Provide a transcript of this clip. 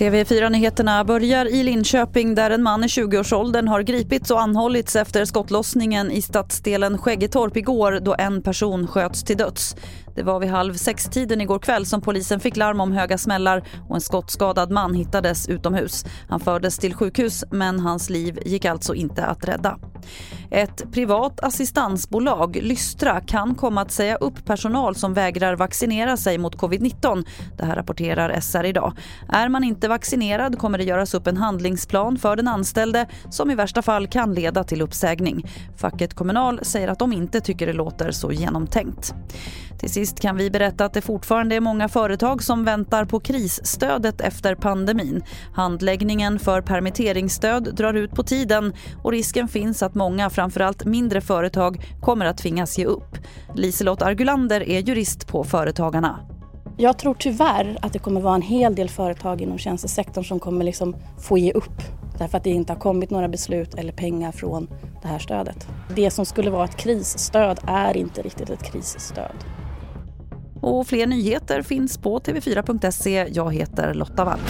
TV4-nyheterna börjar i Linköping där en man i 20-årsåldern har gripits och anhållits efter skottlossningen i stadsdelen Skäggetorp igår då en person sköts till döds. Det var vid halv sex-tiden igår kväll som polisen fick larm om höga smällar och en skottskadad man hittades utomhus. Han fördes till sjukhus men hans liv gick alltså inte att rädda. Ett privat assistansbolag, Lystra, kan komma att säga upp personal som vägrar vaccinera sig mot covid-19. Det här rapporterar SR idag. Är man inte vaccinerad kommer det göras upp en handlingsplan för den anställde som i värsta fall kan leda till uppsägning. Facket Kommunal säger att de inte tycker det låter så genomtänkt. Till sist kan vi berätta att det fortfarande är många företag som väntar på krisstödet efter pandemin. Handläggningen för permitteringsstöd drar ut på tiden och risken finns att många, framförallt mindre företag, kommer att tvingas ge upp. Liselott Argulander är jurist på Företagarna. Jag tror tyvärr att det kommer vara en hel del företag inom tjänstesektorn som kommer liksom få ge upp därför att det inte har kommit några beslut eller pengar från det här stödet. Det som skulle vara ett krisstöd är inte riktigt ett krisstöd. Och fler nyheter finns på tv4.se. Jag heter Lotta Wall.